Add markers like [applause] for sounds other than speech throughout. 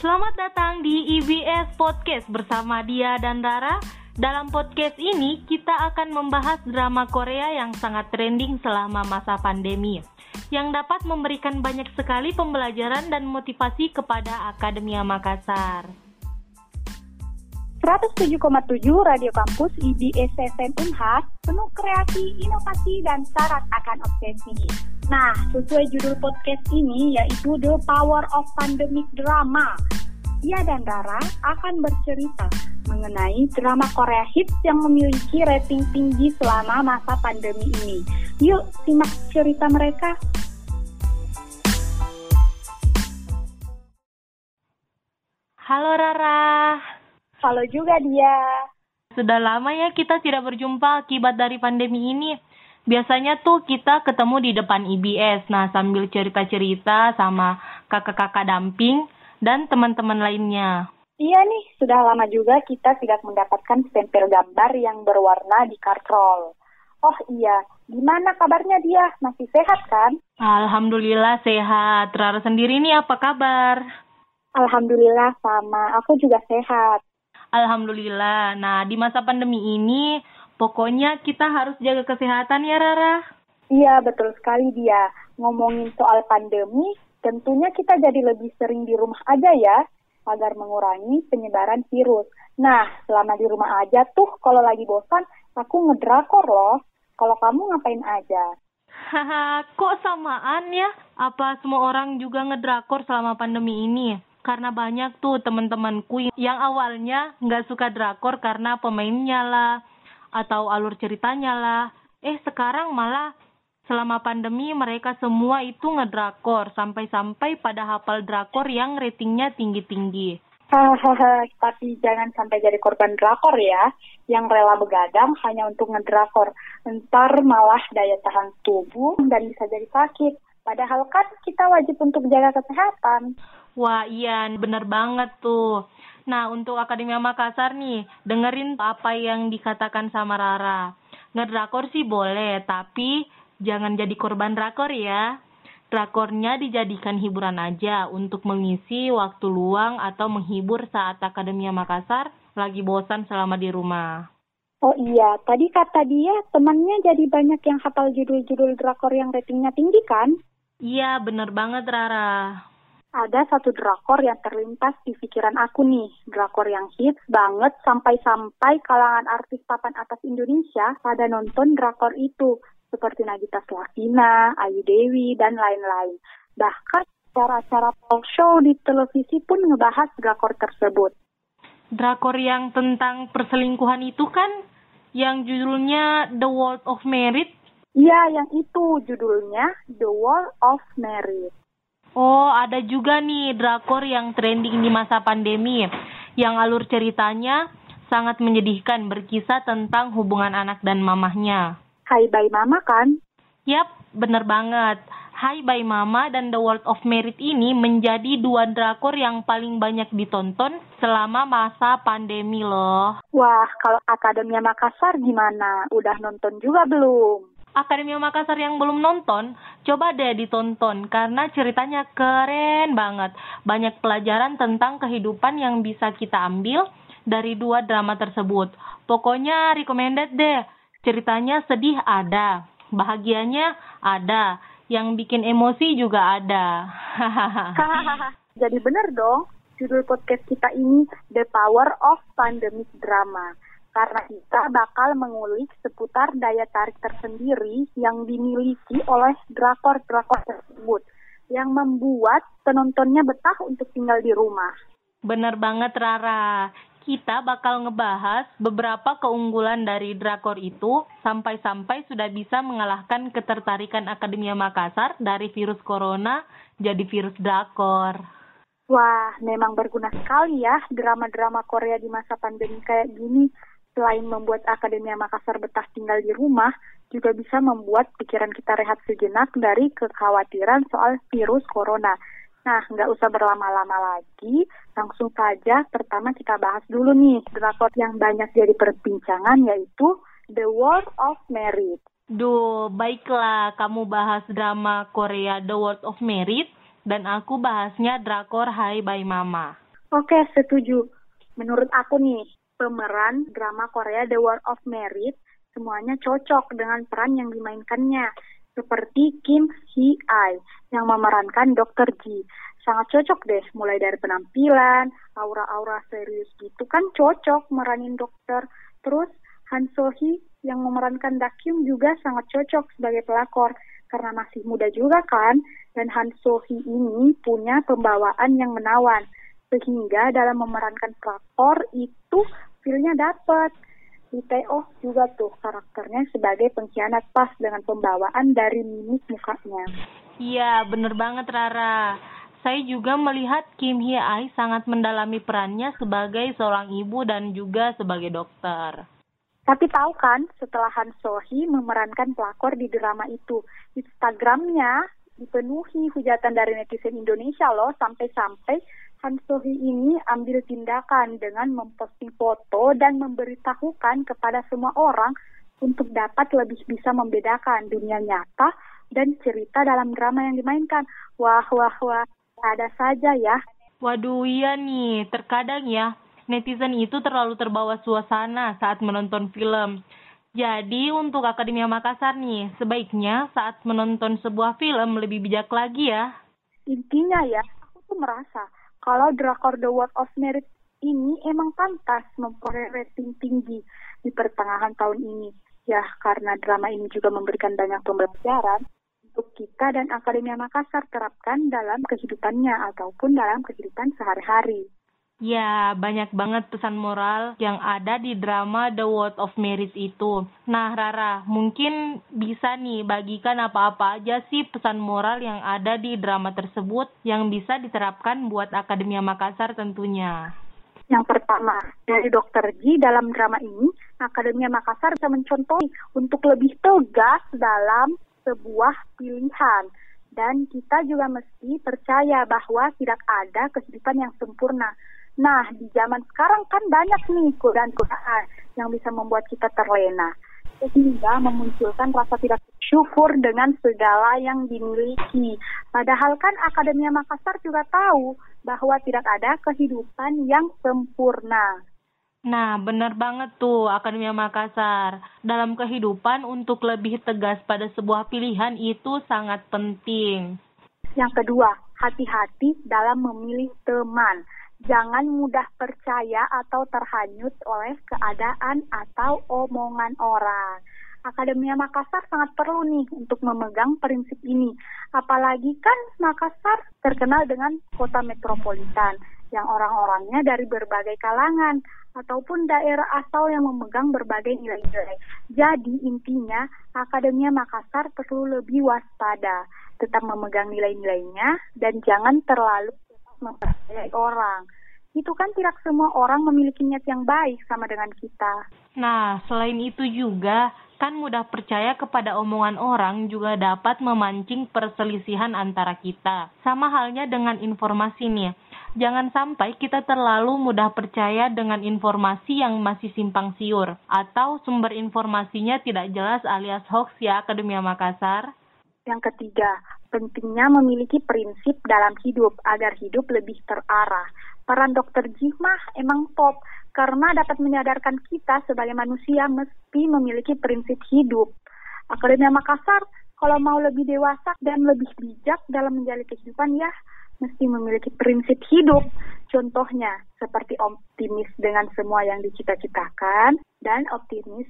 Selamat datang di IBS Podcast bersama Dia dan Rara. Dalam podcast ini kita akan membahas drama Korea yang sangat trending selama masa pandemi yang dapat memberikan banyak sekali pembelajaran dan motivasi kepada Akademia Makassar. 107,7 Radio Kampus IBS FM Unhas penuh kreasi, inovasi, dan syarat akan obsesi. Nah, sesuai judul podcast ini yaitu The Power of Pandemic Drama. Ia dan Rara akan bercerita mengenai drama Korea hits yang memiliki rating tinggi selama masa pandemi ini. Yuk, simak cerita mereka. Halo Rara. Halo juga dia. Sudah lama ya kita tidak berjumpa akibat dari pandemi ini. Biasanya tuh kita ketemu di depan IBS, nah sambil cerita-cerita sama kakak-kakak damping dan teman-teman lainnya. Iya nih, sudah lama juga kita tidak mendapatkan stempel gambar yang berwarna di kartrol. Oh iya, gimana kabarnya dia? Masih sehat kan? Alhamdulillah sehat. Rara sendiri nih apa kabar? Alhamdulillah sama, aku juga sehat. Alhamdulillah. Nah, di masa pandemi ini, pokoknya kita harus jaga kesehatan ya, Rara. Iya, betul sekali dia. Ngomongin soal pandemi, tentunya kita jadi lebih sering di rumah aja ya, agar mengurangi penyebaran virus. Nah, selama di rumah aja tuh, kalau lagi bosan, aku ngedrakor loh. Kalau kamu ngapain aja? Haha, kok samaan ya? Apa semua orang juga ngedrakor selama pandemi ini? Karena banyak tuh teman-temanku yang awalnya nggak suka drakor karena pemainnya lah atau alur ceritanya lah. Eh sekarang malah selama pandemi mereka semua itu ngedrakor sampai-sampai pada hafal drakor yang ratingnya tinggi-tinggi. [laughs] Tapi jangan sampai jadi korban drakor ya, yang rela begadang hanya untuk ngedrakor. Ntar malah daya tahan tubuh dan bisa jadi sakit. Padahal kan kita wajib untuk jaga kesehatan. Wah iya bener banget tuh. Nah untuk Akademia Makassar nih, dengerin apa yang dikatakan sama Rara. Ngedrakor sih boleh, tapi jangan jadi korban drakor ya. Drakornya dijadikan hiburan aja untuk mengisi waktu luang atau menghibur saat Akademia Makassar lagi bosan selama di rumah. Oh iya, tadi kata dia temannya jadi banyak yang hafal judul-judul drakor yang ratingnya tinggi kan? Iya, bener banget Rara. Ada satu drakor yang terlintas di pikiran aku nih. Drakor yang hits banget sampai-sampai kalangan artis papan atas Indonesia pada nonton drakor itu. Seperti Nagita Slavina, Ayu Dewi, dan lain-lain. Bahkan cara-cara talk show di televisi pun ngebahas drakor tersebut. Drakor yang tentang perselingkuhan itu kan yang judulnya The World of Merit? Iya, yang itu judulnya The World of Merit. Oh, ada juga nih drakor yang trending di masa pandemi. Yang alur ceritanya sangat menyedihkan berkisah tentang hubungan anak dan mamahnya. Hai Bye Mama kan? Yap, bener banget. Hai Bye Mama dan The World of Merit ini menjadi dua drakor yang paling banyak ditonton selama masa pandemi loh. Wah, kalau Akademia Makassar gimana? Udah nonton juga belum? Akademi Makassar yang belum nonton, coba deh ditonton karena ceritanya keren banget. Banyak pelajaran tentang kehidupan yang bisa kita ambil dari dua drama tersebut. Pokoknya recommended deh. Ceritanya sedih ada, bahagianya ada, yang bikin emosi juga ada. [laughs] Jadi bener dong, judul podcast kita ini The Power of Pandemic Drama karena kita bakal mengulik seputar daya tarik tersendiri yang dimiliki oleh drakor-drakor tersebut yang membuat penontonnya betah untuk tinggal di rumah. Bener banget Rara. Kita bakal ngebahas beberapa keunggulan dari drakor itu sampai-sampai sudah bisa mengalahkan ketertarikan Akademia Makassar dari virus corona jadi virus drakor. Wah, memang berguna sekali ya drama-drama Korea di masa pandemi kayak gini selain membuat Akademia Makassar betah tinggal di rumah, juga bisa membuat pikiran kita rehat sejenak dari kekhawatiran soal virus corona. Nah, nggak usah berlama-lama lagi, langsung saja pertama kita bahas dulu nih drakor yang banyak jadi perbincangan yaitu The World of Merit. Duh, baiklah kamu bahas drama Korea The World of Merit dan aku bahasnya drakor Hai Bye Mama. Oke, setuju. Menurut aku nih, pemeran drama Korea The World of Merit semuanya cocok dengan peran yang dimainkannya. Seperti Kim Hee Ai yang memerankan Dr. Ji. Sangat cocok deh, mulai dari penampilan, aura-aura serius gitu kan cocok meranin dokter. Terus Han So Hee yang memerankan Dakyung juga sangat cocok sebagai pelakor karena masih muda juga kan. Dan Han So Hee ini punya pembawaan yang menawan sehingga dalam memerankan pelakor itu feelnya dapet. Di Teo juga tuh karakternya sebagai pengkhianat pas dengan pembawaan dari mimik mukanya. Iya, bener banget Rara. Saya juga melihat Kim Hye Ai sangat mendalami perannya sebagai seorang ibu dan juga sebagai dokter. Tapi tahu kan, setelah Han Sohee memerankan pelakor di drama itu, Instagramnya dipenuhi hujatan dari netizen Indonesia loh, sampai-sampai Han Sohee ini ambil tindakan dengan memposting foto dan memberitahukan kepada semua orang untuk dapat lebih bisa membedakan dunia nyata dan cerita dalam drama yang dimainkan. Wah, wah, wah, ada saja ya. Waduh, iya nih, terkadang ya, netizen itu terlalu terbawa suasana saat menonton film. Jadi untuk Akademia Makassar nih, sebaiknya saat menonton sebuah film lebih bijak lagi ya. Intinya ya, aku tuh merasa kalau drakor The World of Merit ini emang pantas memperoleh rating tinggi di pertengahan tahun ini. Ya, karena drama ini juga memberikan banyak pembelajaran untuk kita dan Akademia Makassar terapkan dalam kehidupannya ataupun dalam kehidupan sehari-hari. Ya, banyak banget pesan moral yang ada di drama The World of Merit itu. Nah, Rara, mungkin bisa nih bagikan apa-apa aja sih pesan moral yang ada di drama tersebut yang bisa diterapkan buat Akademia Makassar tentunya. Yang pertama, dari Dokter Ji dalam drama ini, Akademia Makassar bisa mencontohi untuk lebih tegas dalam sebuah pilihan. Dan kita juga mesti percaya bahwa tidak ada kehidupan yang sempurna Nah, di zaman sekarang kan banyak nih godaan-godaan yang bisa membuat kita terlena. Sehingga memunculkan rasa tidak syukur dengan segala yang dimiliki. Padahal kan Akademia Makassar juga tahu bahwa tidak ada kehidupan yang sempurna. Nah, benar banget tuh Akademia Makassar. Dalam kehidupan untuk lebih tegas pada sebuah pilihan itu sangat penting. Yang kedua, hati-hati dalam memilih teman Jangan mudah percaya atau terhanyut oleh keadaan atau omongan orang. Akademia Makassar sangat perlu nih untuk memegang prinsip ini. Apalagi kan Makassar terkenal dengan kota metropolitan yang orang-orangnya dari berbagai kalangan ataupun daerah asal yang memegang berbagai nilai-nilai. Jadi intinya Akademia Makassar perlu lebih waspada, tetap memegang nilai-nilainya dan jangan terlalu mempercayai orang. Itu kan tidak semua orang memiliki niat yang baik sama dengan kita. Nah, selain itu juga, kan mudah percaya kepada omongan orang juga dapat memancing perselisihan antara kita. Sama halnya dengan informasi nih. Jangan sampai kita terlalu mudah percaya dengan informasi yang masih simpang siur atau sumber informasinya tidak jelas alias hoax ya Akademia Makassar. Yang ketiga, pentingnya memiliki prinsip dalam hidup agar hidup lebih terarah. Peran dokter Jimah emang top karena dapat menyadarkan kita sebagai manusia mesti memiliki prinsip hidup. Akademia Makassar kalau mau lebih dewasa dan lebih bijak dalam menjalani kehidupan ya mesti memiliki prinsip hidup. Contohnya seperti optimis dengan semua yang dicita-citakan dan optimis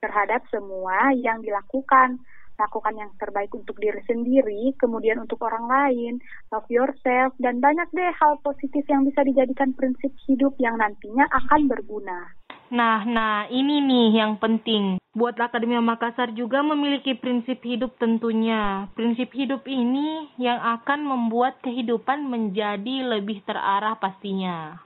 terhadap semua yang dilakukan lakukan yang terbaik untuk diri sendiri, kemudian untuk orang lain, love yourself, dan banyak deh hal positif yang bisa dijadikan prinsip hidup yang nantinya akan berguna. Nah, nah ini nih yang penting. Buat Akademia Makassar juga memiliki prinsip hidup tentunya. Prinsip hidup ini yang akan membuat kehidupan menjadi lebih terarah pastinya.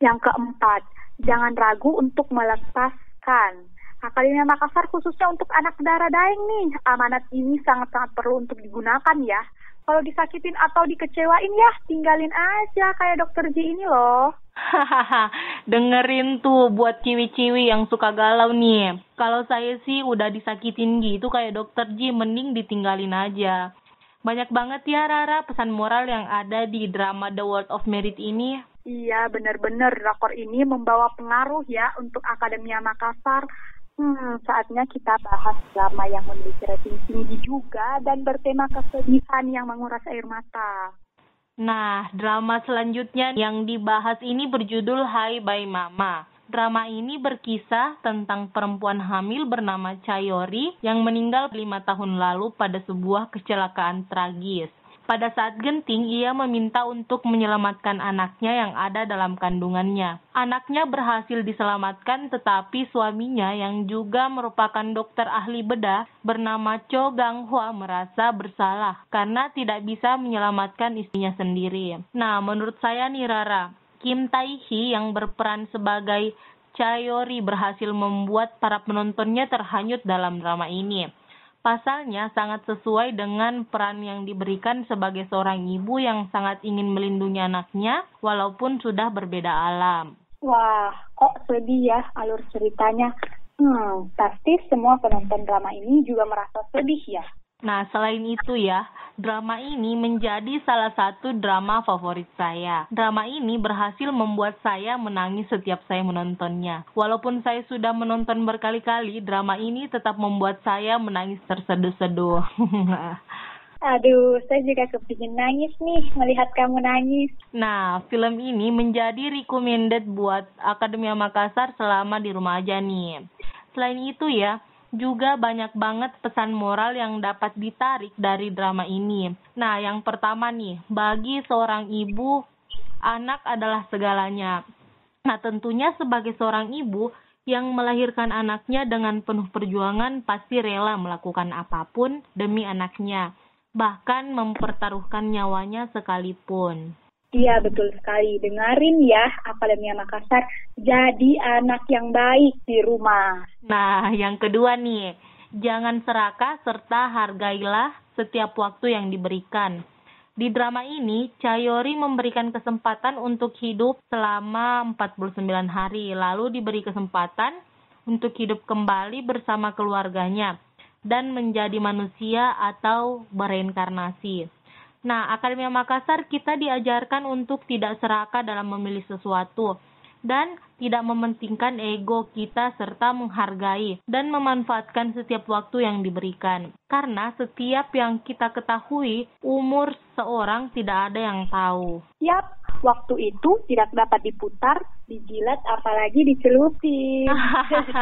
Yang keempat, jangan ragu untuk melepaskan Akademia Makassar khususnya untuk anak darah daeng nih, amanat ini sangat-sangat perlu untuk digunakan ya. Kalau disakitin atau dikecewain ya, tinggalin aja kayak dokter J ini loh. Hahaha, dengerin tuh buat ciwi-ciwi yang suka galau nih. Kalau saya sih udah disakitin gitu kayak dokter J, mending ditinggalin aja. Banyak banget ya Rara pesan moral yang ada di drama The World of Merit ini. Iya, benar-benar drakor ini membawa pengaruh ya untuk Akademia Makassar. Hmm, saatnya kita bahas drama yang memiliki rating tinggi juga dan bertema kesedihan yang menguras air mata. Nah, drama selanjutnya yang dibahas ini berjudul Hai Bye Mama. Drama ini berkisah tentang perempuan hamil bernama Chayori yang meninggal lima tahun lalu pada sebuah kecelakaan tragis. Pada saat genting, ia meminta untuk menyelamatkan anaknya yang ada dalam kandungannya. Anaknya berhasil diselamatkan, tetapi suaminya yang juga merupakan dokter ahli bedah bernama Cho Gang Hwa merasa bersalah karena tidak bisa menyelamatkan istrinya sendiri. Nah, menurut saya nih Rara, Kim Tae Hee yang berperan sebagai Chayori berhasil membuat para penontonnya terhanyut dalam drama ini. Pasalnya sangat sesuai dengan peran yang diberikan sebagai seorang ibu yang sangat ingin melindungi anaknya walaupun sudah berbeda alam. Wah, kok sedih ya alur ceritanya. Hmm, pasti semua penonton drama ini juga merasa sedih ya. Nah, selain itu ya, drama ini menjadi salah satu drama favorit saya. Drama ini berhasil membuat saya menangis setiap saya menontonnya. Walaupun saya sudah menonton berkali-kali, drama ini tetap membuat saya menangis terseduh-seduh. [laughs] Aduh, saya juga kepingin nangis nih melihat kamu nangis. Nah, film ini menjadi recommended buat Akademia Makassar selama di rumah aja nih. Selain itu ya, juga banyak banget pesan moral yang dapat ditarik dari drama ini. Nah, yang pertama nih, bagi seorang ibu, anak adalah segalanya. Nah, tentunya sebagai seorang ibu yang melahirkan anaknya dengan penuh perjuangan pasti rela melakukan apa pun demi anaknya, bahkan mempertaruhkan nyawanya sekalipun. Iya betul sekali. Dengarin ya Akademia Makassar jadi anak yang baik di rumah. Nah, yang kedua nih, jangan serakah serta hargailah setiap waktu yang diberikan. Di drama ini, Chayori memberikan kesempatan untuk hidup selama 49 hari, lalu diberi kesempatan untuk hidup kembali bersama keluarganya dan menjadi manusia atau bereinkarnasi. Nah, Akademia Makassar kita diajarkan untuk tidak serakah dalam memilih sesuatu dan tidak mementingkan ego kita serta menghargai dan memanfaatkan setiap waktu yang diberikan. Karena setiap yang kita ketahui, umur seorang tidak ada yang tahu. Yap, waktu itu tidak dapat diputar, dijilat, apalagi dicelupi.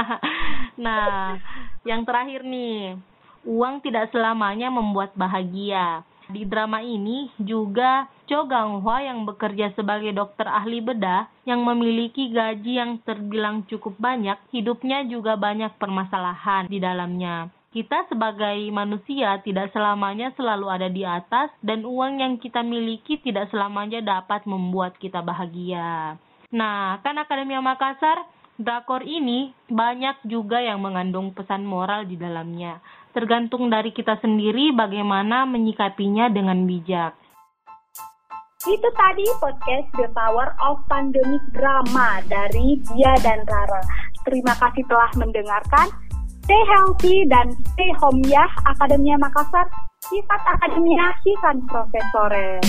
[laughs] nah, yang terakhir nih, uang tidak selamanya membuat bahagia. Di drama ini juga Cho Gang Hwa yang bekerja sebagai dokter ahli bedah yang memiliki gaji yang terbilang cukup banyak, hidupnya juga banyak permasalahan di dalamnya. Kita sebagai manusia tidak selamanya selalu ada di atas dan uang yang kita miliki tidak selamanya dapat membuat kita bahagia. Nah, kan Akademia Makassar Drakor ini banyak juga yang mengandung pesan moral di dalamnya. Tergantung dari kita sendiri bagaimana menyikapinya dengan bijak. Itu tadi podcast The Power of Pandemic Drama dari Dia dan Rara. Terima kasih telah mendengarkan. Stay healthy dan stay home ya Akademia Makassar. Sifat Akademia Sifat Profesore.